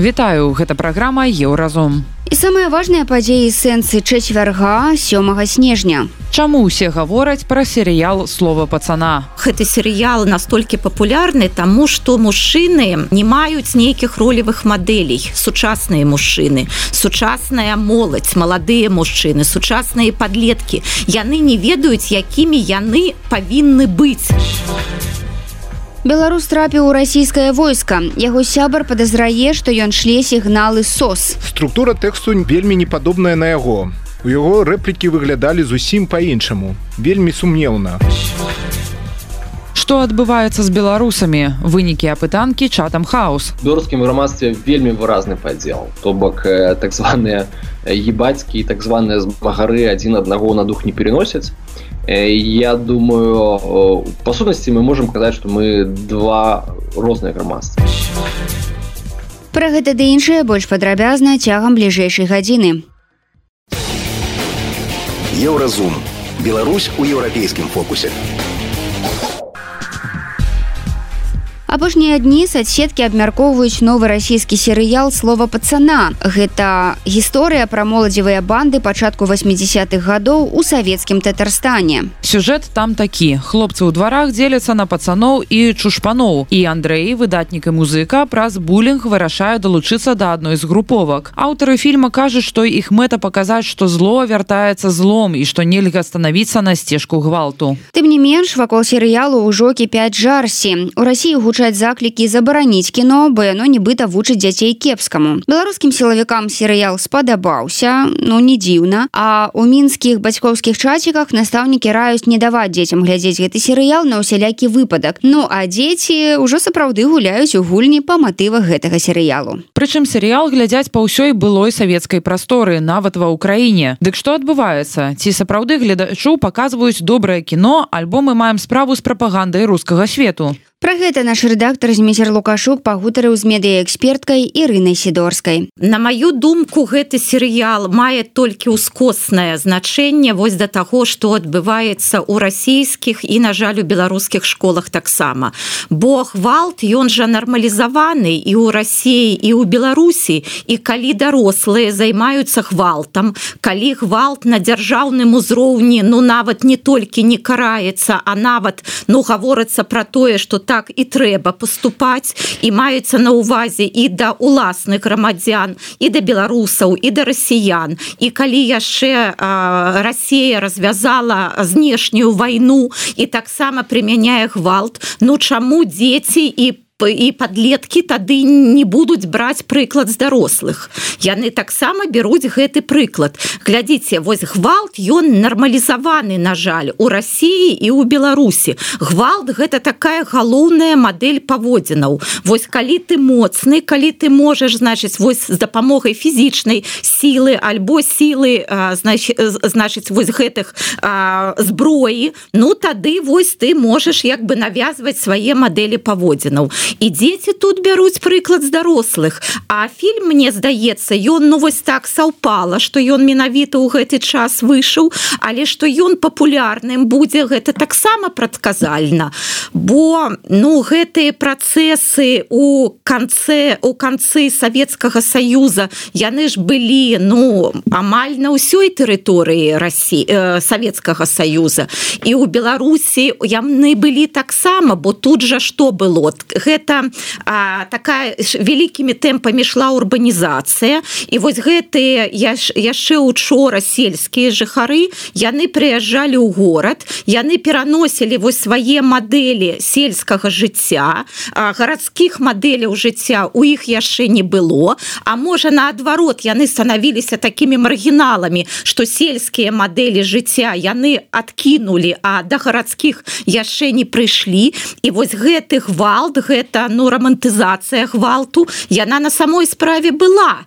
Вітаю, гэта праграма Еўразум. І самыя важныя падзеі сэнсы чацвярга сёмага снежня. Чаму ўсе гавораць пра серыял слова пацана? Гэты серыял настолькі папулярны, таму што мужчыны не маюць нейкіх ролевых мадэлей, сучасныя мужчыны, сучасная моладзь, маладыя мужчыны, сучасныя падлеткі. Яны не ведаюць, якімі яны павінны быць. Беларус трапіў у расійскае войска. Яго сябар падазрае, што ён шле сігналы сос. Структура тэксту вельмі не падобная на яго. У яго рэплікі выглядалі зусім па-іншаму. Вельмі сумнеўна. Што адбываецца з беларусамі? Вынікі апытанкі чатам хаос. беларускім грамадстве вельмі выразны падзел то бок э, так званыя ебацькі так званыя змагары адзін аднаго на дух не переносяць Э, я думаю па сутнасці мы можемм казаць што мы два розныя грамадства Пра гэта ды іншае больш падрабязна цягам бліжэйшай гадзіны. Еўразум. Беларусь у еўрапейскім фокусе. Апошнія дні соцсеткі абмяркоўваюць новы расійскі серыял слова пацана. Гэта гісторыя пра моладзевыя банды пачатку 80-х гадоў у савецкім татарстане. Сюжэт там такі. Хлопцы ў дварах дзеляцца на пацаноў і чушпаноў. І Андрэй, выдатнік і музыка, праз булінг вырашае далучыцца да адной з груповак. Аўтары фільма кажуць, што іх мэта паказаць, што зло вяртаецца злом і што нельга станавіцца на сцежку гвалту. Тым не менш вакол серыялу ўжо кіпяць жарсі. У рассіі гучаць заклікі забараніць кіно, бо яно нібыта вучыць дзяцей кепскаму. Беларускім сілавікам серыял спадабаўся, ну не дзіўна. А у мінскіх бацькоўскіх чаціках настаўнікі раюць не даваць дзецям глядзець гэты серыял на ўсялякі выпадак. Ну а дзеці ўжо сапраўды гуляюць у гульні па матывах гэтага серыялу. Прычым серыял глядзяць па ўсёй былой савецкай прасторы нават ва ўкраіне. Дык што адбываецца? Ці сапраўды гледачу паказваюць добрае кіно, альбо мы маем справу з прапагандай рускага свету. Пра гэта наш рэдактар змейцер лукашук пагутарыў з медыяэксперткай ірынай сідорскай. На маю думку гэты серыял мае толькі ўскоснае значэнне вось да таго што адбываецца ў расійскіх і на жаль у беларускіх школах таксама бо гвалт ён жа нармалізаваны і ў рассіі і ў беларусі і калі дарослыя займаюцца гвалтам калі гвалт на дзяржаўным узроўні ну нават не толькі не караецца а нават ну гаворыцца пра тое што так і трэба поступаць. І маецца на увазе і да уласных грамадзян і да беларусаў і да расіян. І калі яшчэ Росія развязала знешнюю вайну і таксама прымяняе гвалт ну чаму дзеці і по і подлеткі тады не будуць браць прыклад з дарослых. Яны таксама бяруць гэты прыклад. Глядзіце вось гвалт ён нармалізаваны на жаль у Росіі і у Беларусі. Гвалт гэта такая галоўная модель паводзінаў. Вось калі ты моцны калі ты можаш значыць вось з дапамогай фізічнай сілы альбо сілы значит значыць вось гэтых а, зброі ну тады вось ты можаш як бы навязваць свае мадэлі паводзінаў і дзеці тут бяруць прыклад з дарослых а фільм мне здаецца ён ну вось так саўпала что ён менавіта ў гэты час выйшаў але што ён папулярным будзе гэта таксама прадказальна. Бо ну гэтыя працэсы у канцы у канцы савецкага саюза яны ж былі ну амаль на ўсёй тэрыторыі Росі э, савецкага саюза. І у беларусі яны былі таксама бо тут жа что было? Гэта гэта а, такая вялікімі тэмпамі шла урбанізацыя. І вось гэтыя яшчэ учора сельскія жыхары яны прыязджалі ў горад яны пераносілі вось свае мадэлі сельскага жыцця гарадскіх мадэляў жыцця у іх яшчэ не было. А можа наадварот яны станавіліся такімі маргіналамі што сельскія мадэлі жыцця яны адкінулі а да гарадскіх яшчэ не прыйшлі. І вось гэты гвалт гэта гэта ну романтызацыя гвалту яна на самой справе была.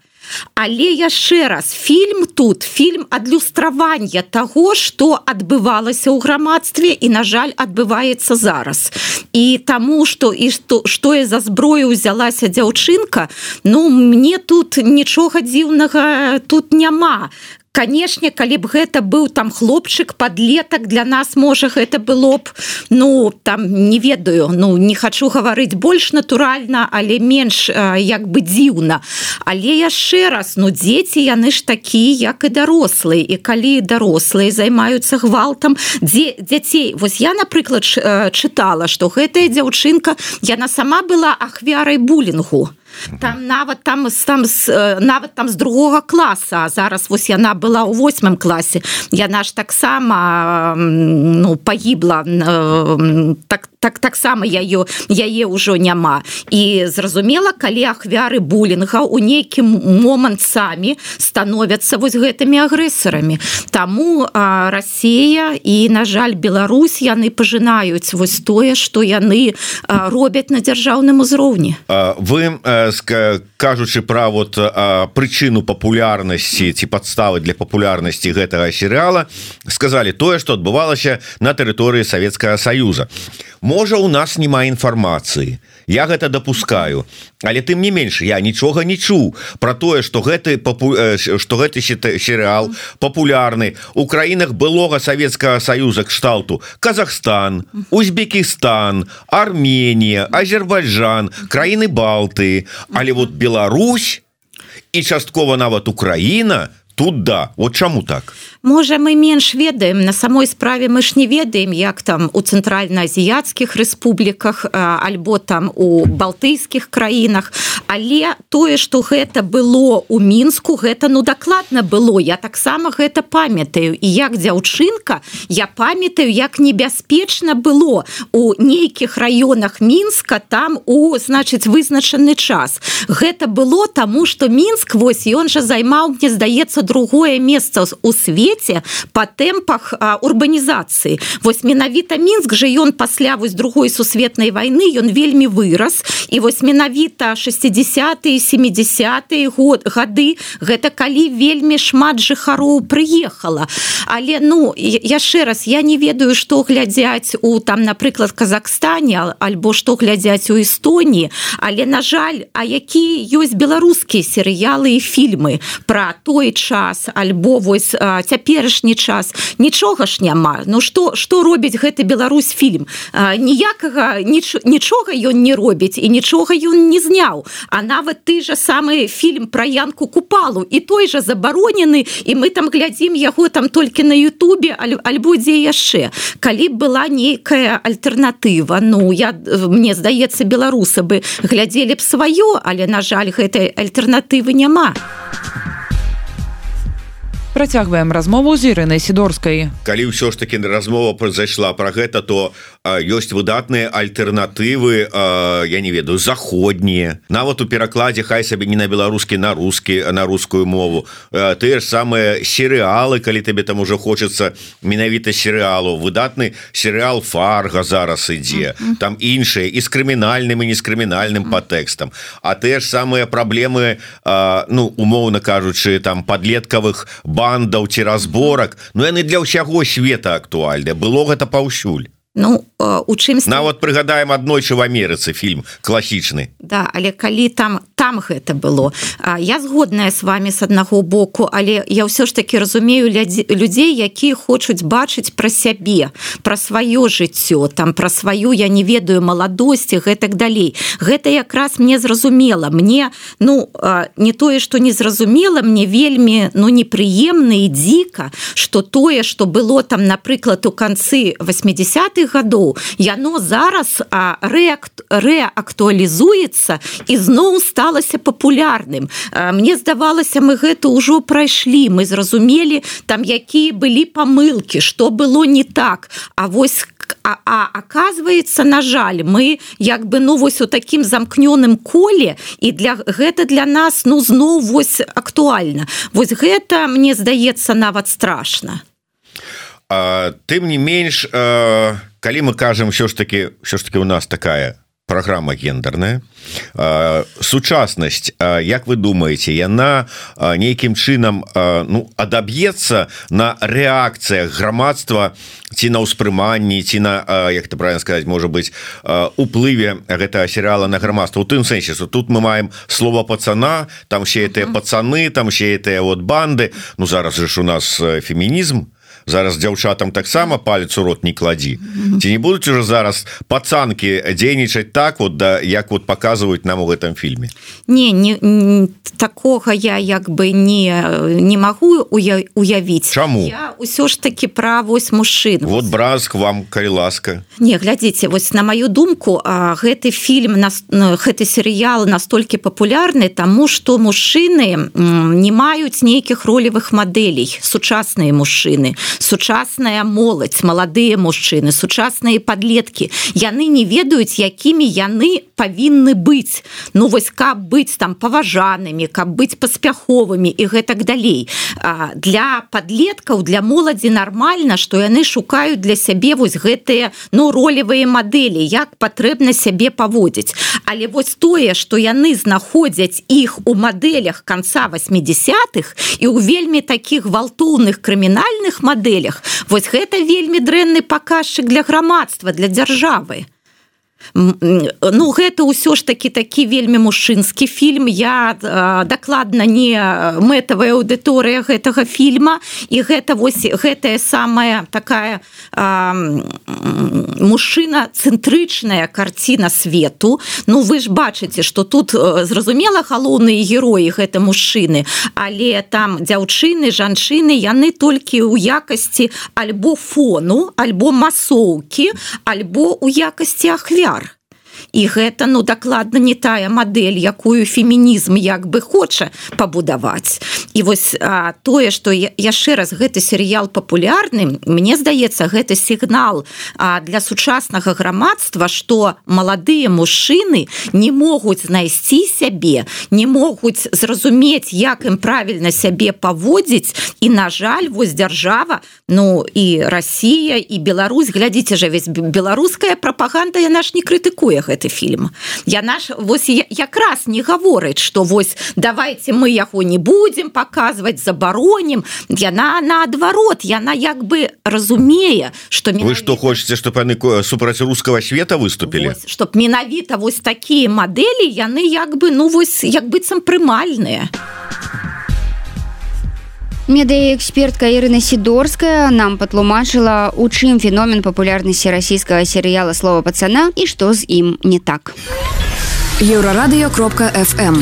Але яшчэ раз фільм тут фільм адлюстравання того что адбывалася ў грамадстве і на жаль адбываецца зараз. І таму что і что что я за зброю узялася дзяўчынка ну мне тут нічога дзіўнага тут няма канешне калі б гэта быў там хлопчык подлетак для нас можа гэта было б ну там не ведаю ну не хочу гаварыць больш натуральна але менш як бы дзіўна. Але яшчэ раз ну дзеці яны ж такі як і дарослыя. І калі дарослыя займаюцца гвалтам дзе дзяцей вось я напрыклад чытала что гэтая дзяўчынка яна сама была ахвярай булінгу. то там нават там там нават там з другога класа зараз вось яна была ў восьмым класе. Яна ж таксама ну пагібла так так таксама я ее яе ўжо няма. І зразумела калі ахвяры булінга у нейкім момант самі становяцца вось гэтымі агрэсарамі. Таму Расія і на жаль Беларусь яны пажынаюць вось тое што яны робяць на дзяржаўным узроўні. Вы кажучы пра вот прычыну папулярнасці ці падставы для папулярнасці гэтага серыяла сказали тое что адбывалася на тэрыторыі Савецкага союза можа у нас няма інфармацыі. Я гэта допускаю але тым не менш я нічога не чуў про тое что гэты папу что гэты серыал популярны у краінах былога Савецкага союза кшталту Казахстан Узбекистан Армения Азербайджан краіны балты. Але вот Беларусь і часткова нават Украіна тут да. Вот чаму так можа мы менш ведаем на самой справе мы ж не ведаем як там у цэнтральна-азіяцкіх рэспубліках альбо там у балтыйскіх краінах. Але тое что гэта было у мінску гэта ну дакладна было. Я таксама гэта памятаю. І як дзяўчынка я памятаю як небяспечна было у нейкіх раёнах мінска там у значыць вызначаны час. Гэта было таму что мінск вось ён жа займаў мне здаецца другое месца у свеце свеце по тэмпах урбанізацыі вось менавіта мінск же ён пасля вось другой сусветнай войны ён вельмі вырас. І вось менавіта 60 70 год гады гэта калі вельмі шмат жыхароў прыехала. Але ну яшчэ раз я не ведаю что глядзяць у там напрыклад Казахстане альбо что глядзяць у Эстоніі. Але на жаль а які ёсць беларускія серыялы і фільмы про той час альбо вось цяпер цяперашні час. Нічога ж няма. Ну что что робіць гэты Беларусь фільм? Ніякага ніч, нічога ён не робіць і нічога ён не зняў. А нават ты же самы фільм про янку купалу. І той же забаронены і мы там глядзім яго там толькі на Ютубе альбо дзе яшчэ. Калі была нейкая альтэрнатыва Ну я мне здаецца беларусы бы глядзелі б сваё але на жаль гэтай альтэрнатывы няма. а Працягваем размову з Ірынай сідорскай. Калі ўсё ж таки размова произайшла про гэта, то ёсць выдатныя альтэрнатывы я не ведаю заходнія. Нават у перакладзе хай сабе не на беларускі на рускі на рускую мову. Тыя ж самыя серыялы, калі табе там уже хочацца менавіта серыялу, выдатны серыал фарга зараз ідзе. там іншыя і з крымінальным і не з крымінальным падтэкстам. А тыя ж самыя праблемы ну умоўна кажучы там подлеткавых бандаў ці разборак Ну яны для ўсяго света актуальна было гэта паўсюль Ну у чым нават прыгадаем аднойчы в Амерыцы фільм класічны Да але калі там там гэта было. Я згодная с вами с аднаго боку але я ўсё ж таки разумею людзей якія хочуць бачыць пра сябе пра сваё жыццё там пра сваю я не ведаю маладосці гэтак далей. Гэта якраз мне зразумела. Мне ну не тое что не зразумела мне вельмі ну непрыемна і дзіка что тое что было там напрыклад у канцы 80-х гадоў яно зараз рэакт рэактуалізуецца і зноў сталася папулярным мне здавалася мы гэта ўжо прайшлі мы зразумелі там якія былі памылки что было не так. А вось А, а оказывается на жаль мы як бы ну вось у таким замкнёным коле і для гэта для нас ну зноў вось актуальна вось гэта мне здаецца нават страшно тым не менш а калі мы кажам все ж таки все ж таки у нас такая программа гендерная сучаснасць Як вы думаете яна нейкім чынам ну адаб'ецца на рэакцыях грамадства ці на ўспрыманні ці на як ты правильно сказать может быть уплыве гэтага серыяла на грамадства у тым сэнсе тут мы маем слово пацана там все этыя пацаны там все этыя вот банды. Ну зараз же ж у нас фемінізм зараз дзяўчатам таксама палец у рот не кладі ці не будуць уже зараз пацанки дзейнічаць так вот да як вот показваюць нам у гэтым фільме? Не не, не такога я як бы не не магу уявіць. Чаму? Ўсё ж таки пра вось мужчын. Вот бразк вам калі ласка. Не глядзіце вось на маю думку а гэты фільм нас гэты серыял настолькі папулярны тому что мужчыны не маюць нейкіх ролевых мадэлей сучасныя мужчыны сучасная моладзь маладыя мужчыны сучасныя подлетки. Яны не ведаюць якімі яны павінны быць ну вось каб быць там паважанымі каб быць паспяховымі і гэтак далей. Для подлеткаў для моладзі нармальна что яны шукаюць для сябе вось гэтыя ну ролевыя мадэлі як патрэбна сябе паводзіць. Але вось тое что яны знаходзяць іх у мадэлях конца 80-х і у вельмі таких гвалтоўных крымінальных модель мадэлях вось гэта вельмі дрэнны паказчык для грамадства для дзяржавы ну гэта ўсё ж таки такі вельмі мужчынскі фільм я э, дакладна не мэтавая аўдыторыя гэтага фільма. І гэта вось гэтая самая такая э, мужчына цэнтрычная карціна свету. Ну вы ж бачыце что тут зразумела галоўныя героі гэта мужчыны але там дзяўчыны жанчыны яны толькі ў якасці альбо фону альбо масоўкі альбо у якасці ахвяр Дар і гэта ну дакладна не тая мадэль якую фемінізм як бы хоча пабудаваць. І вось а, тое что яшчэ раз гэты серыял папулярны мне здаецца гэты сігнал а, для сучаснага грамадства что маладыя мужчыны не могуць знайсці сябе не могуць зразумець як ім правільна сябе паводзіць. І на жаль вось дзяржава ну і Росія і Беларусь глядзіце жа весь беларуская прапаганда яна ж не крытыкуе гэта гэты фільм. Я наш вось якраз не гаворыць что вось давайте мы яго не будем показывать забароним яна наадварот яна як бы разумее что менавіта... вы что хочете чтобы яны супраць русского света выступили чтоб менавіта вось такие модели яны як бы ну вось як быццам прымальныя а Медыяэкспертка Ірына Сідорская нам патлумачыла, у чым феномен папулярнасці расійскага серыяла слова пацана і што з ім не так. Еўрарадыё кропка FM.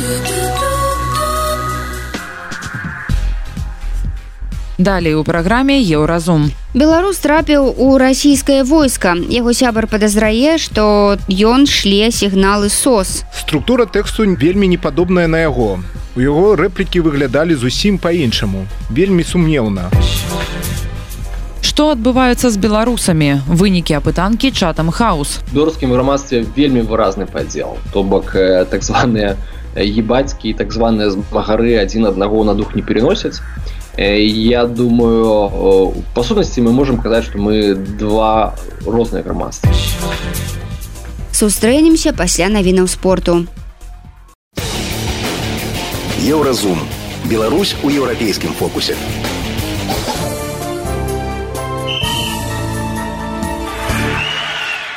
Далей у праграме еўразум. Беларус трапіў у расійскае войска. Яго сябар падазрае, што ён шле сігналы сос. Структура тэксту вельмі не падобная на яго. У яго рэплікі выглядалі зусім па-іншаму, вельмі сумнеўна. Што адбываецца з беларусамі вынікі апытанкі чатам хаус беларускім грамадстве вельмі выразны падзел то бок э, так званыя ебацькі так званыя змагары адзін аднаго на дух не переносяць э, я думаю па сутнасці мы можемм казаць што мы два розныя грамадства сустрэнемся пасля навінаў спорту Еўразум. Беларусь у еўрапейскім фокусе.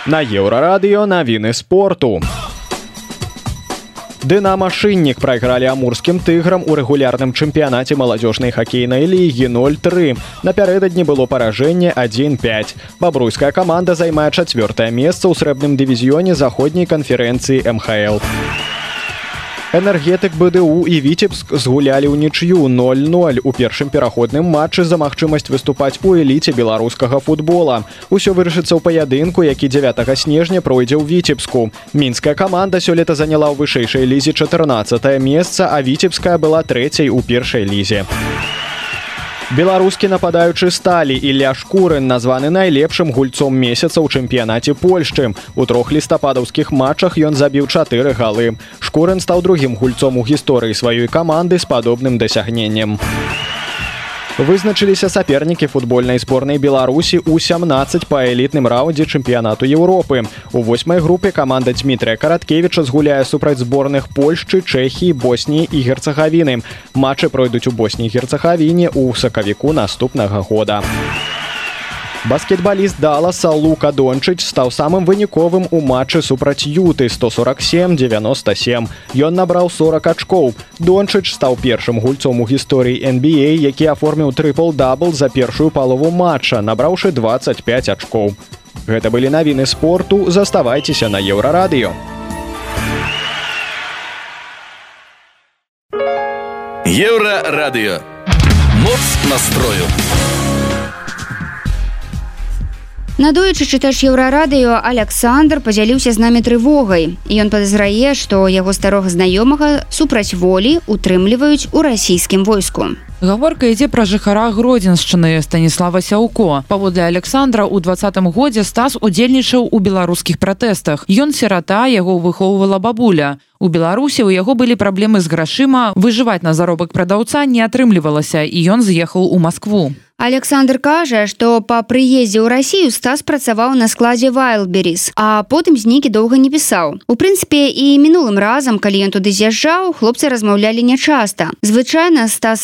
На еўрарадыё навіны спорту. Дынамашыннік прайгралі амурскім тыграм у рэгулярным чэмпіянаце маладзёжнай хакейнай лігі 03. Напярэдадні было паражэнне 1-5. Бабруйская каманда займае чацвёртае месца ў срэбным дывізіёне заходняй канферэнцыі МХл энергетык бДУ і віцебск згулялі ўнічю 00 у першым пераходным матчы за магчымасць выступаць у эліце беларускага футбола. Усё вырашыцца ў паядынку які 9 снежня пройдзе ў віцебску. Мінская каманда сёлета заняла ў вышэйшай лізе 14 месца а віцебская была трэцяй у першай лізе. у беларускі нападаючы сталі Ілля шкурын названы найлепшым гульцом месяца ў чэмпіянаце польшчы. У трох лістападаўскіх матчах ён забіў чатыры галы. Шкурын стаў другім гульцом у гісторыі сваёй каманды з падобным дасягненнем Вызначыліся сапернікі футбольнай зборнай Беларусі ў 17 па элітным раўндзе чэмпіянату Еўропы. У восьмай групе каманда Дмітрия Караткевіча згуляе супраць зборных Польшчы, Чэхіі, Босніі і герцагавіны. Матчы пройдуць у Босні герцагавіне ў сакавіку наступнага года. Баскетбаліст Даласа Лука Дончыч стаў самым выніковым у матчы супраць юты 147-97. Ён набраў 40 ачкоў. Дончыч стаў першым гульцом у гісторыі NBA, які аформіў трыпл-дабл за першую палову матча, набраўшы 25 ачкоў. Гэта былі навіны спорту, заставайцеся на еўрарадыё. Еўрарадыё. Моц настрою. Надоечы чытач еўрарадыё Александр падзяліўся з намі трывогай. Ён падазрае, што яго старога знаёмага супраць волі утрымліваюць у расійскім войску. Гаворка ідзе пра жыхара гродзеншчыны станіслава сяўко. Паводле александра ў двадцатым годзе стас удзельнічаў у беларускіх пратэстах. Ён сірата яго выхоўвала бабуля. У беларусі у яго былі праблемы з грашыма. Выжываць на заробак прадаўца не атрымлівалася і ён з'ехаў у москву Александр кажа, што па прыездзе ў рассію стас працаваў на складзе вайлберрис, а потым знікі доўга не пісаў. У прынцыпе і мінулым разам, калі ён туды з'язджаў, хлопцы размаўлялі нячаста. Звычайна стас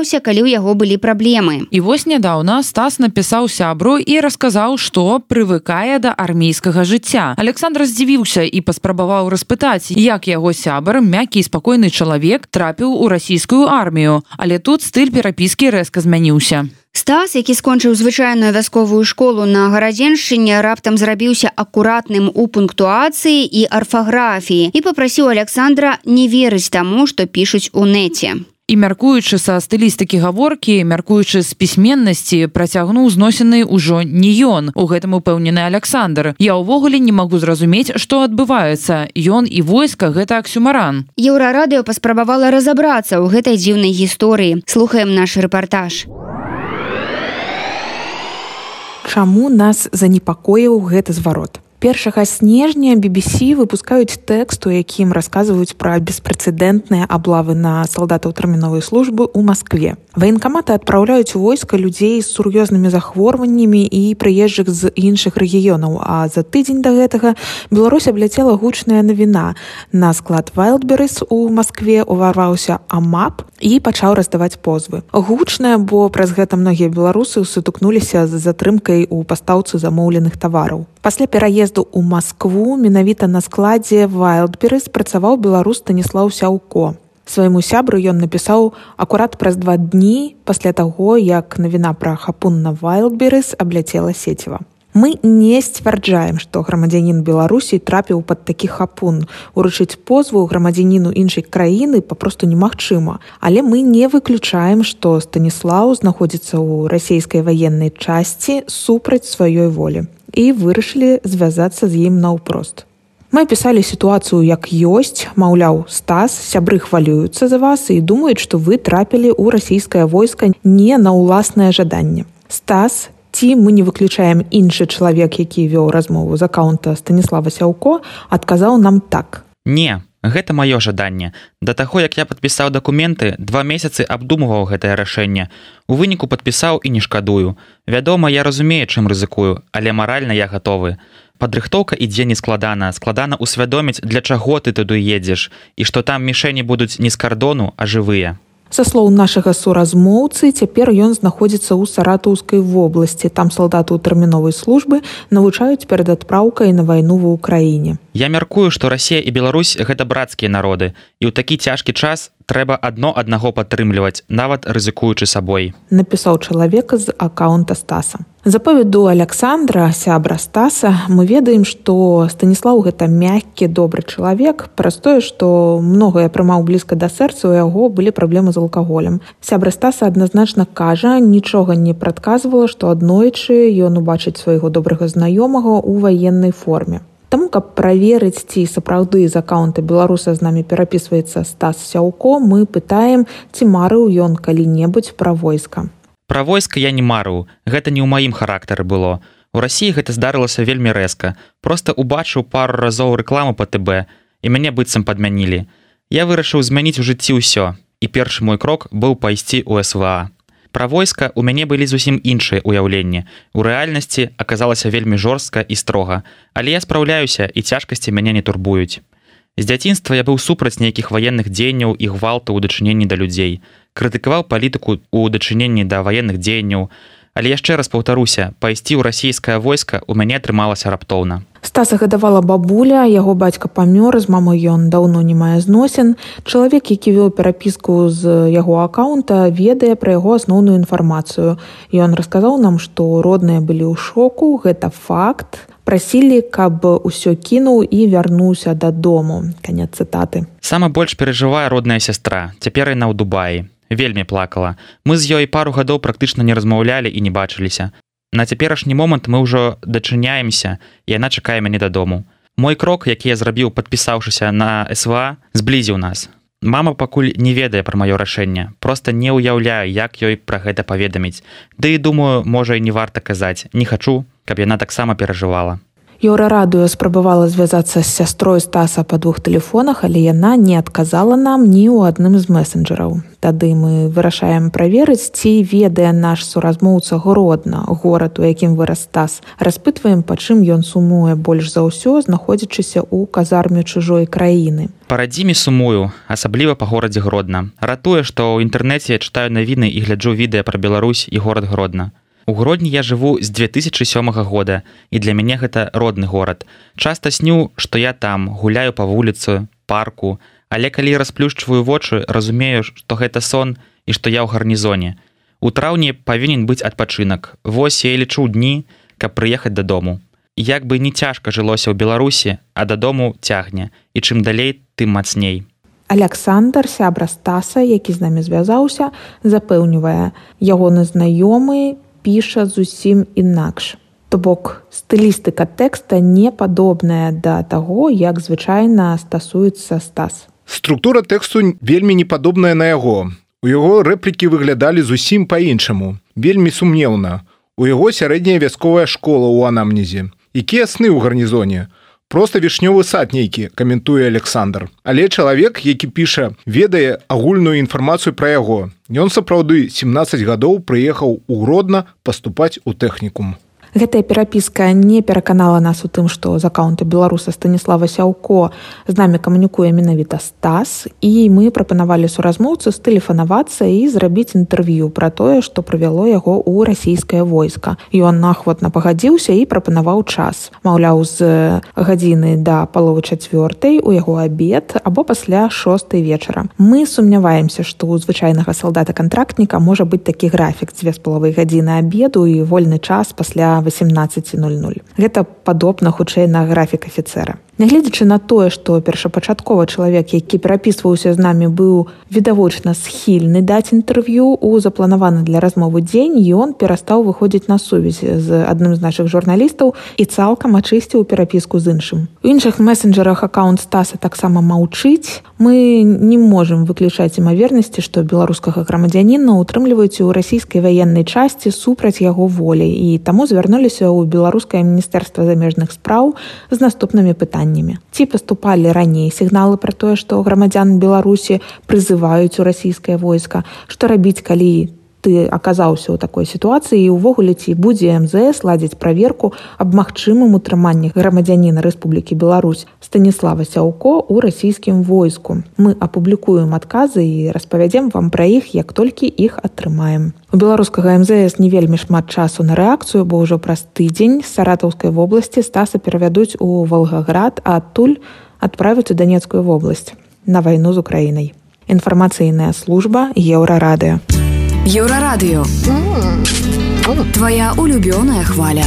з'яўляўся, калі ў яго былі праблемы. І вось нядаўна стас напісаў сябру і расказаў, што прывыкае да армейскага жыцця. Александр здзівіўся і паспрабаваў распытаць, як яго сябар, мяккі і спакойны чалавек трапіў у расійскую армію, але тут стыль перапіскі рэзка змяніўся. Стас, які скончыў звычайную вясковую школу на гарадзеншчыне раптам зрабіўся акуратным у пунктуацыі і арфаграфіі і попрасіў Александра не верыць таму, што пішуць у нэце. І мяркуючы са стылістыкі гаворкі, мяркуючы з пісьменнасці працягнуў зносены ўжо не ён. У гэтым упэўнены Александр. Я ўвогуле не магу зразумець, што адбываецца. Ён і войска гэта аксюмаран. Еўрарадыё паспрабавала разабрацца ў гэтай дзіўнай гісторыі. Слухаем наш рэпартаж чаму нас занепакоіў гэты зварот першага снежня BBC выпускаюць тэкст у якім расказваюць пра беспрэцэдэнтныя аблавы на салдатаў тэрміновай службы ў Маскве. Ваенкаматы адпраўляюць войска людзей з сур'ёзнымі захворваннямі і прыезджых з іншых рэгіёнаў. А за тыдзень да гэтага Беларусь абляцела гучная навіна. На склад Вайлдберрис у Маскве уварваўся Амап і пачаў раздаваць позвы. Гучная, бо праз гэта многія беларусы сутыкнуліся з затрымкай у пастаўцы замоўленых тавараў. Пасля пераезду ў Маскву менавіта на складзе Вайлдберрис працаваў беларус Станіслаў Сяўко. Свайму сябру ён напісаў акурат праз два дні пасля таго, як навіна пра хапун на Вайлдберрис абляцела сеціва. Мы не сцвярджаем, што грамадзянін Беларусій трапіў пад такі хапун. Уручыць позву грамадзяніну іншай краіны папросту немагчыма. Але мы не выключаем, што Станіслаў знаходзіцца ў расійскай ваеннай часці супраць сваёй волі і вырашылі звязацца з ім наўпрост. Мы пісалі сітуацыю як ёсць, маўляў, стас, сябры хвалююцца за вас і думаюць, што вы трапілі ў расійскае войска не на ўласнае жаданне. Стас, ці мы не выключаем іншы чалавек, які вёў размову з аккаунта Станіслава Сяўко, адказаў нам так. Не, Гэта маё жаданне. Да таго, як я падпісаў дакументы, два месяцы абдумываў гэтае рашэнне. У выніку падпісаў і не шкадую. Вядома, я разумею, чым рызыкую, але маральна я гатовы. Падрыхтоўка ідзе нескладана, складана ўсвядоміць, для чаго ты туды едзеш і што там мішэні будуць не з кардону, а жывыя. Са слоў нашага суразмоўцы цяпер ён знаходзіцца ў саратаўскай вобласці. Там салдаты ў тэрміновай службы навучаюць перад адпраўкай на вайну ва ўкраіне. Я мяркую, што Расія і Беларусь гэта брацкія народы і ў такі цяжкі час трэба адно аднаго падтрымліваць, нават рызыкуючы сабой. Напісаў чалавека з аккаунта стаса. Запаведу Александра сябра стаса. Мы ведаем што станіслав гэта мяккі добры чалавек. Праз тое што многае прымаў блізка да сэрца у яго былі праблемы з алкаголем. Сябра стаса адназначна кажа нічога не прадказвала што аднойчы ён убачыць свайго добрага знаёмага ў ваеннай форме. Таму каб праверыць ці сапраўды з аккаунта беларуса з намі перапісваецца стас сяўко мы пытаем ці марыў ён калі-небудзь пра войска Пра войска я не марыў, гэта не ў маім характары было. У рассіі гэта здарылася вельмі рэзка. Проста убачыў пару разоў рэкламу па ТБ і мяне быццам падмянілі. Я вырашыў змяніць у жыцці ўсё. І першы мой крок быў пайсці ў СВА. Пра войска у мяне былі зусім іншыя ўяўленні. У рэальнасці аказалася вельмі жорстка і строга, але я спраўляюся і цяжкасці мяне не турбуюць. З дзяцінства я быў супраць нейкіх ваенных дзеянняў і гвалту ў дачыненні да людзей, крытыкаваў палітыку ў дачыненні да ваенных дзеянняў, Але яшчэ раз паўтаруся, пайсці ў расійскае войска у мяне атрымалася раптоўна. Стаса гадавала бабуля, яго бацька памёр, з мамой ён даўно не мае зносін. Чалавек, які вёў перапіску з яго аккаунта, ведае пра яго асноўную інфармацыю. Ён расказаў нам, што родныя былі ў шоку, гэта факт. Прасілі, каб усё кінуў і вярнуўся дадому. канец цытаты. Сама больш перажывае родная сястра. Цяпер яна ў Дубаі вельмі плакала. Мы з ёй пару гадоў практычна не размаўлялі і не бачыліся. На цяперашні момант мы ўжо дачыняемся і яна чакае мяне дадому. Мой крок які я зрабіў падпісаўшыся на сва зблізіў нас. Мама пакуль не ведае пра маё рашэнне просто не ўяўляю як ёй пра гэта паведаміць. Ды і думаю можа і не варта казаць. Не хачу каб яна таксама перажывала Еўрарадыё спрабавала звязацца з сястрой стаса па двух тэлефонах, але яна не адказала нам ні ў адным з месенджераў. Тады мы вырашаем праверыць, ці ведае наш суразмоўца гродна, горад, у якім вырас стас. Распытваем, па чым ён сумуе больш за ўсё, знаходзячыся ў казарме чужой краіны. Парадзімі сумую, асабліва па горадзе гродна. Ратуе, што ў інтэрнэце чытаю навіны і гляджу відэа пра Беларусь і горад гродна. У грудні я жыву з 2007 года і для мяне гэта родны горад. Часта сню, што я там гуляю па вуліцы, парку, але калі расплюшчваю вочы, разумею, што гэта сон і што я ў гарнізоне. У траўні павінен быць адпачынак. Вось я лічу дні, каб прыехаць дадому. Як бы не цяжка жылося ў Беларусі, а дадому цягне і чым далей, тым мацней. Александр сябра стаса, які з намі звязаўся, запэўнівае ягоны знаёмы піша зусім інакш. То бок стылістыка тэкста не падобная да таго, як звычайна стасуецца стас. Структура тэксту вельмі не падобная на яго. У яго рэплікі выглядалі зусім па-іншаму, вельмі сумнеўна. У яго сярэдняя вясковая школа ў анамнезе. Якія сны ў гарнізоне? Просто вішнёвы сад нейкі каментуе александр. Але чалавек які піша ведае агульную інфармацыю пра яго. Ён сапраўды 17 гадоў прыехаў у гродна паступаць у тэхнікум гэтая перапіска не пераканала нас у тым што з аккаунта беларуса станіслава сяўко з намі камунікуе менавіта стас і мы прапанавалі суразмоўцу стэлефанавацца і зрабіць інтэрв'ю пра тое што прывяло яго ў расійскае войска. Ён нахватна пагадзіўся і прапанаваў час. Маўляў з гадзіны да паловы чацвёртай у яго абед або пасля шостой вечара. Мы сумняваемся што ў звычайнага салдата кантрактніка можа быць такі графік дзве з паловай гадзіны абеду і вольны час пасля 18:00. Гэта падобна хутчэй на графік афіцера. Нягледзячы на тое, што першапачаткова чалавек, які перапісваўся з намі быў відавочна схільны даць інтэрв'ю у запланаваны для размовы дзень, ён перастаў выходзіць на сувязь з адным з нашых журналістаў і цалкам ачысціў перапіску з іншым. У іншых месенджерах аккаунт стаса таксама маўчыць. Мы не можемм выключаць імавернасці, што беларускага грамадзяніна утрымліваюць у расійскай ваеннай часці супраць яго волі і таму звярнуліся ў беларускае міністэрства замежных спраў з наступнымі пытаннямі пытаннямі. Ці паступалі раней сігналы пра тое што грамадзян беларусі прызываюць у расійскае войска? Што рабіць калі ты аказаўся ў такой сітуацыі і ўвогуле ці будзе мзс ладзіць праверку аб магчымым утрыманні грамадзяніна Рэспублікі Беларусь станіслава сяўко ў расійскім войску. Мы апублікуем адказы і распавядзем вам пра іх як толькі іх атрымаем. У беларускага мзс не вельмі шмат часу на рэакцыю бо ўжо праз тыдзень саратаўскай вобласці стаса перавядуць у волгаград а адтуль адправіць у данецкую вобласць на вайну з украінай. Інфармацыйная служба еўрарадыо Еўрарадыё Твая улюбёная хваля.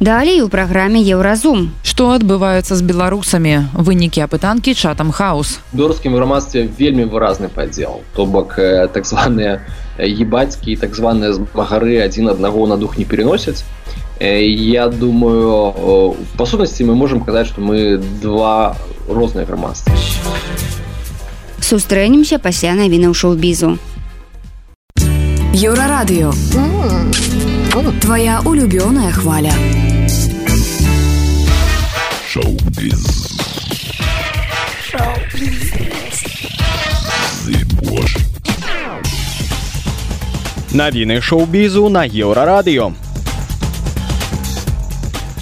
Далей у праграме еўразум. Што адбываецца з беларусамі вынікі апытанкі чатам хаус. Беларускім грамадстве вельмі выразны падзел. То бок так званыя ебацькі так званыя змагары адзін аднаго на дух не переносяць. Я думаю па сутнасці мы можемм казаць, што мы два розныя грамадства сустрэнемся пасля навінаў шоу-бізу. Еўрарадыё. Твоя улюбёная хваля. Навіны шоу-бізу на еўрарадыё.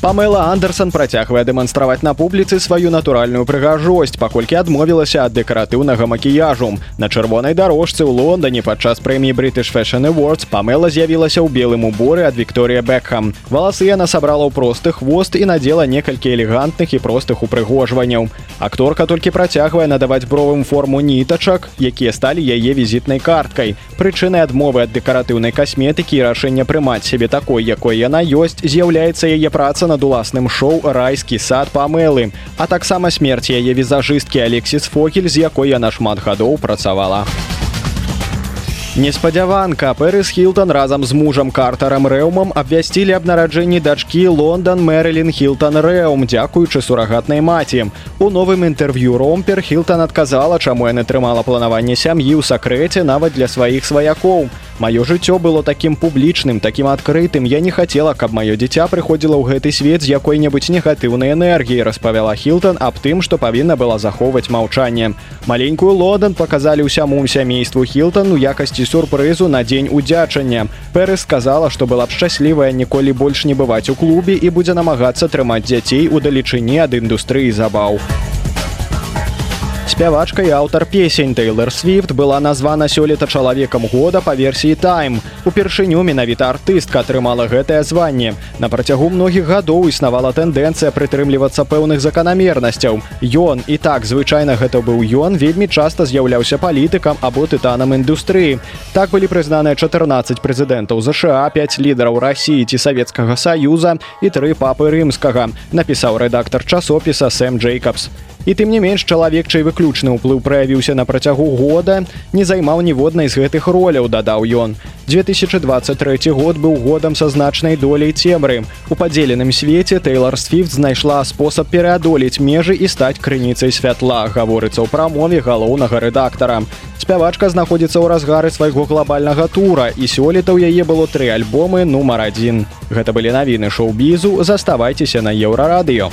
Памела Андерсон працягвае дэманстраваць на публіцы сваю натуральную прыгажосць, паколькі адмовілася ад дэкаратыўнага макіяжу. На чырвонай дарожцы ў Лондоне падчас прэміі British Fashion Awards Памела з'явілася ў белым уборы ад Вікторія Бекхам. Валасы яна сабрала ў просты хвост і надзела некалькі элегантных і простых упрыгожванняў. Акторка толькі працягвае надаваць бровым форму нітачак, якія сталі яе візітнай карткай. Прычынай адмовы ад дэкаратыўнай касметыкі і рашэння прымаць сябе такой, якой яна ёсць, з'яўляецца яе праца над уласным шоу райскі сад памелы а таксама смерць яе візажысткі алексіс фокель з якой яна шмат гадоў працавала Неспадзяванка Пэрыс Хілтон разам з мужам картарам рэумам абвясцілі аб нараджэнні дачкі Лондан Мэрылін Хілтон Рэум, дзякуючы сурагатнай маці. У новым інтэрв'ю ромпер Хілтон адказала, чаму яны трымала планаванне сям'і ў сакрэце нават для сваіх сваякоў. Маё жыццё было такім публічным, такім адкрытым. Я не хацела, каб маё дзіця прыходзіла ў гэты свет з якой-небудзь негатыўнай энергіі, распавяла Хілтон аб тым, што павінна была захоўваць маўчанне. Маленькую лодан паказалі ўсяму сямейству Хілтон у якасці сюрпрызу на дзень удзячання. Пэры сказала, што была б шчаслівая ніколі больш не бываць у клубе і будзе намагацца трымаць дзяцей у далечыні ад індустрыі забаў спявачка і аўтар песень Тэйлор Свифт была названа сёлета чалавекам года па версіі тайм. Упершыню менавіта артыстка атрымала гэтае званне. На працягу многіх гадоў існавала тэндэнцыя прытрымлівацца пэўных заканамернасцяў. Ён і так звычайна гэта быў ён вельмі часта з'яўляўся палітыкам або тытанам індустрыі. Так былі прызнаныя 14 прэзідэнтаў ЗША, 5 лідараў рассіі ці савецкага саюза і тры папы рымскага, напісаў рэдактар часопіса Сэм Джейкабс і тым не менш чалавек чай выключны ўплыў праявіўся на працягу года не займаў ніводнай з гэтых роляў дадаў ён. 2023 год быў годам са значнай доляй цемры. У падзеленым свеце Тэйлор свифт знайшла спосаб пераадолець межы і стаць крыніцай святла гаворыцца ў прамове галоўнага рэдактара. Спявачка знаходзіцца ў разгары свайго глобальнага тура і сёлета ў яе было тры альбомы нумар адзін. Гэта былі навіны шоу-бізу заставайцеся на еўрарадыё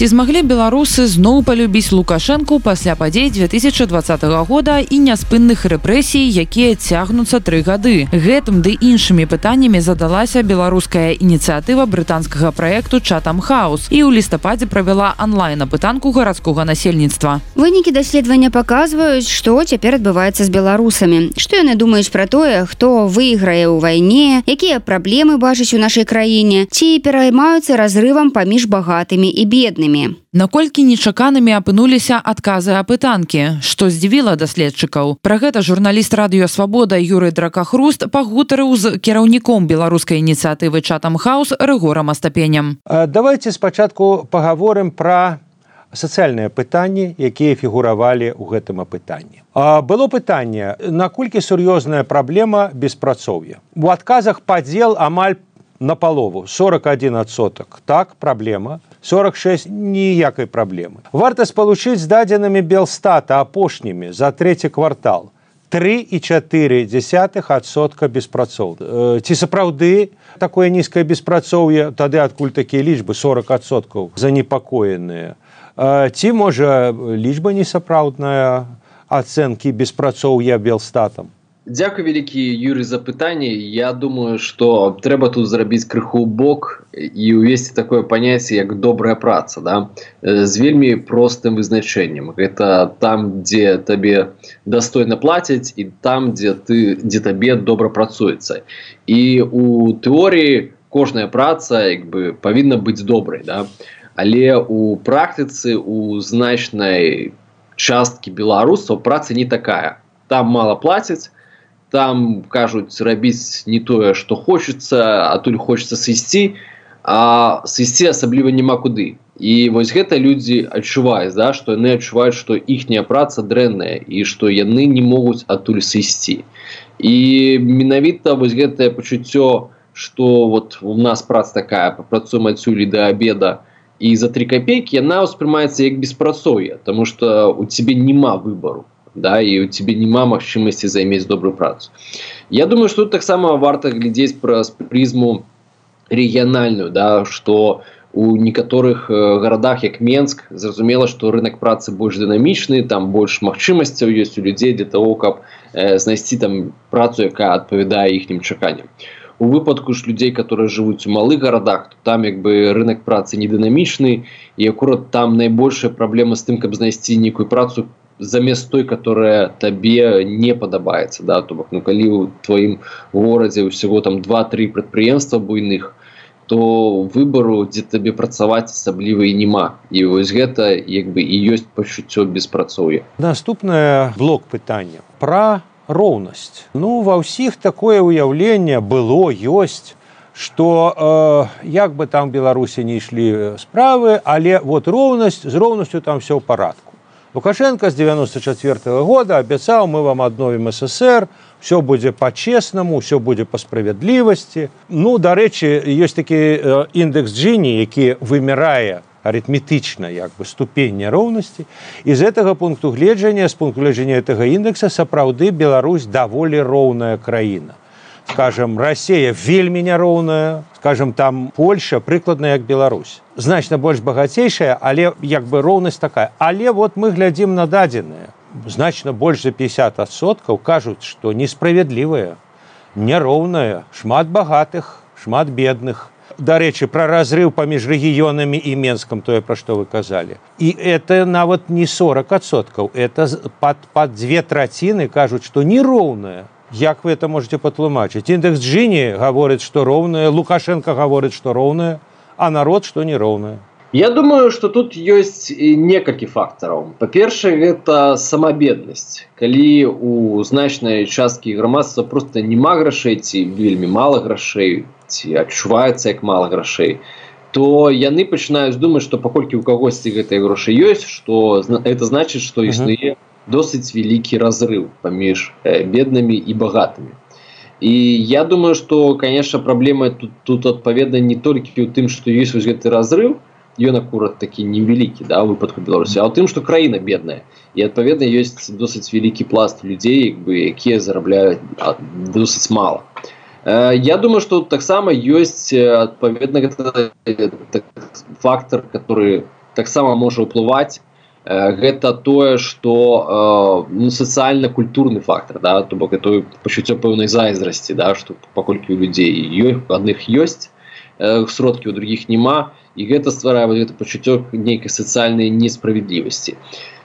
Ці змаглі беларусы зноў палюбіць лукашэнку пасля падзей 2020 года і няспынных рэпрэсій якія цягнуцца тры гады? Гэтым ды іншымі пытаннямі задалася беларуская ініцыятыва брытанскага праекту чатам хаус і ў лістападзе правяла онлайн апытанку гарадскога насельніцтва. Вынікі даследавання паказваюць што цяпер адбываецца з беларусамі. Што яны думаюць пра тое хто выйграе ў вайне якія праблемы бачыць у нашай краіне ці пераймаюцца разрывам паміж багатымі і беднымі пытаннямі. Наколькі нечаканымі апынуліся адказы апытанкі, што здзівіла даследчыкаў. Пра гэта журналіст радыёвабода Юры дракахруст пагутарыў з кіраўніком беларускай ініцыятывы чатам хаус рэгорам астапенням. Давайте спачатку паговорым пра сацыяльныя пытанні, якія фігуравалі ў гэтым апытанні. Было пытанне, наколькі сур'ёзная праблема беспрацоўя. У адказах падзел амаль на палову 41соток так праблема 46 ніякай праблемы. Варта спалучыць з дадзенымі белстата апошнімі за трэці квартал. 3,4 десятсотка беспрацоў э, ці сапраўды такое нізкае беспрацоўе? Тады адкуль такія лічбы 40соткаў занепакоеныя? Э, ці можа лічба несапраўдная ацэнкі беспрацоўя белстатам Дякую вялікі Юрый за пытанне Я думаю что трэба тут зрабіць крыху бок і увесці такое паняцце як добрая праца да? з вельмі простым вызначэннем гэта там дзе табе дастойна плацяць і там дзе ты дзе табе добра працуецца і у тэорыі кожная праца як бы павінна быць добрай да? але у практыцы у значнай часткі беларусаў праца не такая там мало плацяць там кажуць рабіць не тое что хочется а тут хочется сысці а сысці асабліва няма куды. І вось гэта людзі адчуваюць да что яны адчуваюць что іхняя праца дрэнная і что яны не могуць адтуль сысці і менавіта вось гэтае пачуццё что вот у нас праца такая папрацуем адсюль до обеда і за три копейки яна ўспрымаецца як беспрацоўе тому что у тебе няма выбору да і у тебе няма магчымасці займець добрую працу. Я думаю что тут таксама варта глядзець праз прызму рэгіянальную да что у некаторых гарадах як Менск зразумела что рынок працы больш дынамічны там больш магчымасцяў ёсць у людзей для того каб знайсці там працу якая адпавядае іхнім чаканням. У выпадку ж людзей которые жывуць у малых гарадах там як бы рынок працы не дынамічны і акурат там найбольшая праблема з тым каб знайсці нейкую працу замест той которая табе не падабаецца да то бок ну калі у тваім горадзе ўсяго там два-тры прадпрыемства буйных то выбару дзе табе працаваць асабліва і няма. І вось гэта як бы і ёсць пачуццё беспрацоўя. Наступная блок пытання. Пра роўнасць. Ну ва ўсіх такое ўяўленне было ёсць что э, як бы там беларусі не ішлі справы але вот роўнасць з роўнасцю там все ў парадку Лукашенко з 94 -го года абяцаў мы вам адновім ССР, все будзе па-чеснаму, все будзе па справядлівасці. Ну дарэчы, ёсць такі індекс Джіні, які вымірае арытметычна як бы ступень няроўнасці. І з гэтага пункту гледжання з пункту гледжання гэтага індекса сапраўды Беларусь даволі роўная краіна скажем россия вельмі няроўная скажем там польша прыкладна як беларусь. Значна больш багацейшая але як бы роўнасць такая. Але вот мы глядзім на дадзеныя значна больш за 50соткаў кажуць что несправядлівая няроўная шмат багатых шмат бедных. Дарэчы пра разрыв паміж рэгіёнамі і менскам тое пра што вы казалі і это нават не 40соткаў это под под две траціны кажуць что нероўная Як вы это можете патлумачыць індекс джині гаворыць што роўнае лукашенко гаворыць што роўнае а народ што не роўнае Я думаю что тут ёсць некалькі фактараў па-першае гэта самабеднасць калі у значнай часткі грамадства просто няма грашэй ці вельмі мала грашэй ці адчуваецца як мала грашэй то яны пачынаюць думаць што паколькі у кагосьці гэтыя грошы ёсць что это значит что існуе uh -huh досыць вялікі разрыв паміж э, беднымі і багатымі. І я думаю что конечно праблема тут тут адпаведна не толькі ў тым что есть вось гэты разрыв ён акурат такі невялікі да выпадку беларусі а ў тым что краіна бедная. І адпаведна ёсць досыць вялікі пласт людзей бы якія зарабляюць досыць мало э, я думаю что таксама ёсць адпаведна так, фактор который таксама можа ўплываць гэта тое что э, ну, сацыяльна-культурны фактор да то бок это пачуццё пэўнай зайздрасці да что паколькі у людзей ёй адных ёсць э, сродкі у других няма і гэта стварае вот это пачуццё нейкай сацыяльнай несправядлівасці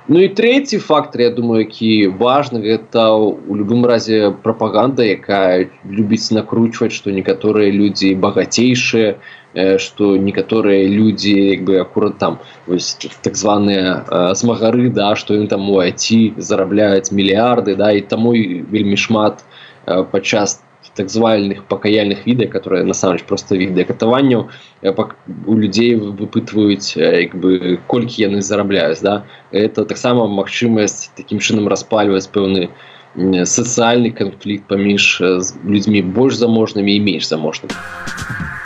Ну і трэці фактор я думаю які важны гэта у любым разе прапаганда якая любіць накручваць што некаторыя людзі багацейшыя что некаторыя людзі як бы акурат там вось, так званыя змагары да што ён там у айці зарабляюць мільярды да і таму вельмі шмат падчас так звальных пакаяльных відэа которые насамрэч просто відэа катаванняў у людзей выпытваюць як бы колькі яны зарабляюць да. Это таксама магчымасць таким чынам распальваць пэўны сацыяльны канфлікт паміж людзьмі больш заможнымі і менш заможным а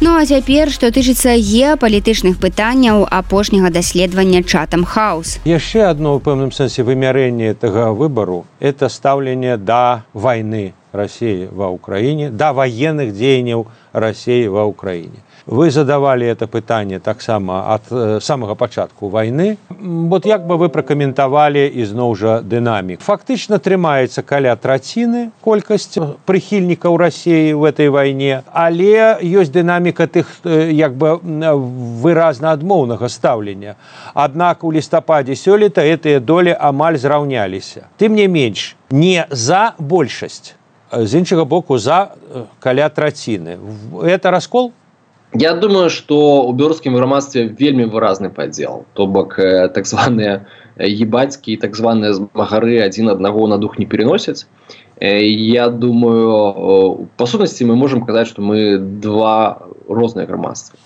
Ну а цяпер што тычыцца геапалітычных пытанняў апошняга даследавання чатам хаус. Яшчэ адно ў пэўным сэнсе вымярэнне гэтага выбару это стаўленне да вайны рассіі ва ўкраіне да ваенных дзеянняў рассіі ва ўкраіне вы задавали это пытанне таксама ад э, самага пачатку войны. Вот як бы вы пракаментавалі ізноў жа дынамік фактычна трымаецца каля траціны колькасць прыхільнікаў рассіі в этой вайне але ёсць дынаміка тых э, як бы выразна адмоўнага стаўлення аднак у лістападзе сёлета гэтыя долі амаль зраўняліся. Тым не менш не за большасць з іншага боку за э, каля траціны это раскол? Я думаю что у беларускім грамадстве вельмі выразны падзел то бок э, так званыя ебацькі так званыя змагары адзін аднаго на дух не переносяць э, я думаю па сутнасці мы можемм казаць что мы два розныя грамадства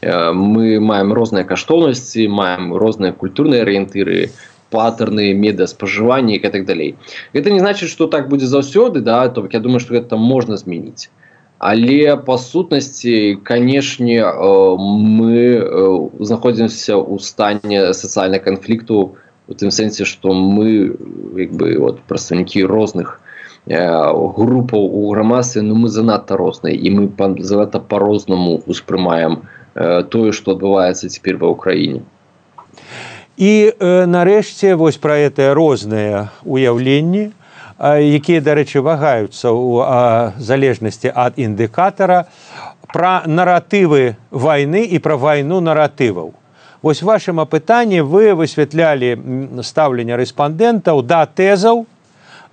э, мы маем розныя каштоўнасці маем розныя культурныя арыентыры паттерны медаспажывання і так далей это не значит что так будзе заўсёды да то я думаю что это можна змяніць Але па сутнасці канешне э, мы э, знаходзімся ў стане сацыяльнага канфлікту у тым сэнсе што мы як бы вот прадстаўнікі розных групаў у грамадстве ну мы занадта розныя і мы занадта по-рознаму успрымаем тое што адбываецца цяпер ва ўкраіне і э, нарэшце вось пра гэтыя розныя уяўленні якія дарэчы вагаюцца ў залежнасці ад індыкатара пра наратывы вайны і пра вайну наратываў. Вось вашым апытанні вы высвятлялі стаўленне рэспандэнтаў да тэзаў.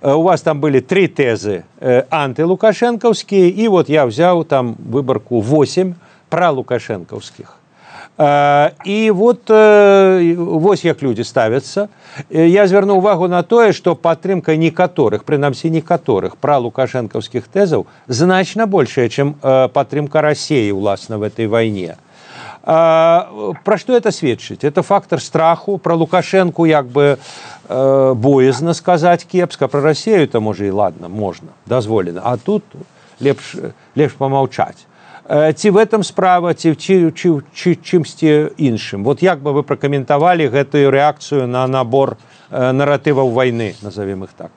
У вас там былі тры тэзы антылукашэнкаўскія і вот я взяў там выбарку 8 пра лукашэнкаўскіх і вот вось як людзі ставяцца я звярну увагу на тое што падтрымка некаторых прынамсі некаторых пра лукашэнкаўскіх тэзаў значна большая чым падтрымка рассеі ўласна в этой вайне пра што это сведчыць это фактор страху. Пра лукашэнку як бы боязна сказаць кепска пра рассею то можа і ладно можна дазволена а тут лепш лепш памаўчаць ці в этом справа ці чымсьці іншым вот як бы вы пракаментавалі гэтую рэакцыю на набор наратываў вайны назовем их так?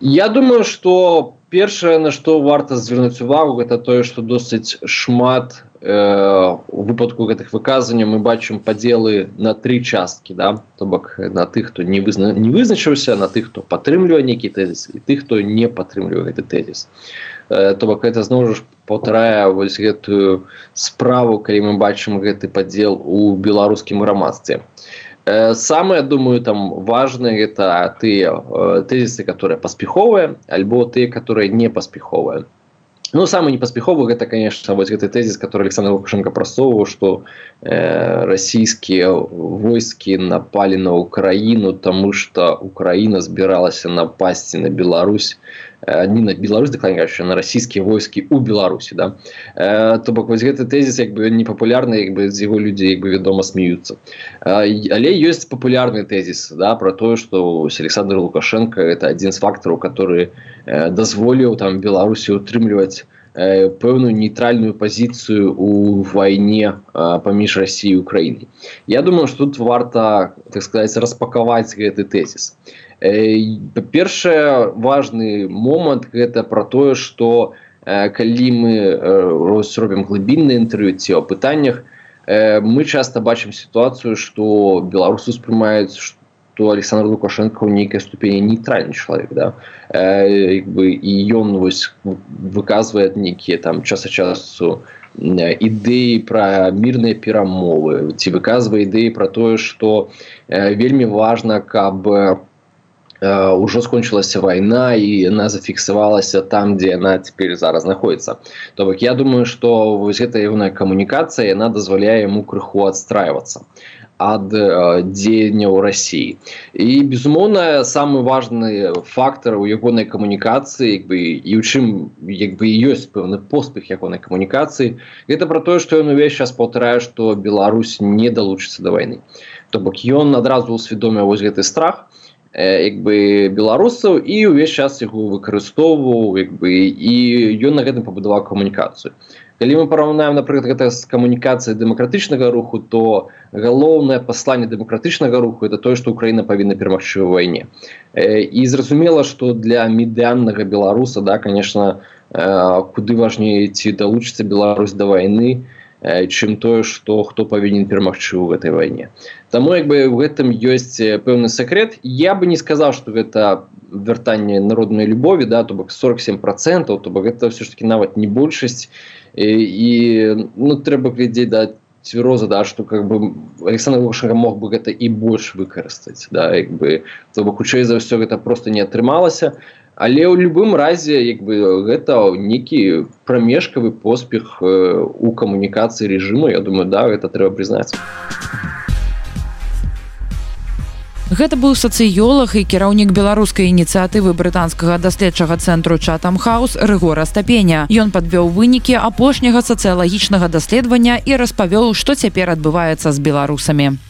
Я думаю что першае на што варта звярнуць увагу гэта тое што досыць шмат у выпадку гэтых выказанняў мы бачым падзелы на тры часткі да? То бок на тых хто не вызна не вызначыўся на тых хто падтрымлівае нейкі тэзіс і тых хто не падтрымлівае гэты тэзіс Э, то бок это зноў ж паўтарае вось гэтую справу калі мы бачым гэты падзел у беларускім грамадстве э, самое думаю там важные гэта тыя э, тэзісы которые паспяховыя альбо тыя которые не паспяховыя Ну самый непаспяховы гэта конечно вось гэты тэзіс который александр лукашенко прасоўваў что э, расійскія войскі напалі на украіну тому что украина збіралася напасці на Беларусь не на Беларусь дакладняючы на расійскія войскі у беларусі да. Э, то бок вось гэты тэзіс як бы непапулярны як бы з яго людзей бы вядома смеюцца але ёсць папулярны тэзіс да про тое что александр лукашенко это адзін з фактараў который э, дазволіў там беларусі утрымліваць Э, пэўную нейтральную пазіцыю у вайне э, паміж рассіі украінай я думаю что тут варта так сказать распакаваць гэты тэзіс э, па-першае важны момант гэта про тое что калі мы робім глыбінны інтэрв'ю ці о пытаннях мы часто бачым сітуацыю что беларусы успрымаюць что александр лукашенко у нейкай ступені нейтральны чалавек да. Э, бы і ён вось выказвае нейкія там часа часу ідэі пра мірныя перамовы ці выказвае ідэі пра тое што э, вельмі важна каб ўжо э, скончылася вайна і яна зафіксавалася там дзе яна цяпер зараз знаходіцца то бок я думаю што вось гэта ягоная камунікацыя яна дазваляе яму крыху адстрайвацца ад э, дзеянняў Росіі і безумоўна самы важны фактор у ягонай камунікацыі бы і у чым як бы ёсць пэўны поспех ягонай камунікацыі гэта про тое што ён увесь час паўтарае што Беларусь не далучыцца да вайны то бок ён адразу усвядоміў вось гэты страх як бы беларусаў і ўвесь час яго выкарыстоўваў як бы і ён на гэтым пабудаваў камунікацыю калі мы параўнаем напрыклад гэта з камунікацыяй дэмакратычнага руху то галоўнае пасланне дэмакратычнага руху это тое што украіна павінна перамагчы ў вайне і зразумела што для медыаннага беларуса да конечно куды важней ці далучыцца Беларусь да вайны чым тое што хто павінен перамагчы ў гэтай вайне. Таму як бы ў гэтым ёсць пэўны сакрэт. Я бы не сказаў што гэта вяртанне народнай любові да то бок 47 процентов то бок гэта все ж таки нават не большасць. І ну трэба глядзець да цвяроза да что как бы александр лукашенко мог бы гэта і больш выкарыстаць да як бы. То бок хутчэй за ўсё гэта просто не атрымалася але ў любым разе як бы гэта некі прамежкавы поспех у камунікацыі режиму я думаю да гэта трэба прызнаць Гэта быў сацыёлог і кіраўнік беларускай ініцыятывы брытанскага даследчага цэнтру чатам хаус рэгора стапеня. Ён падвёў вынікі апошняга сацыялагічнага даследавання і распавёў, што цяпер адбываецца з беларусамі.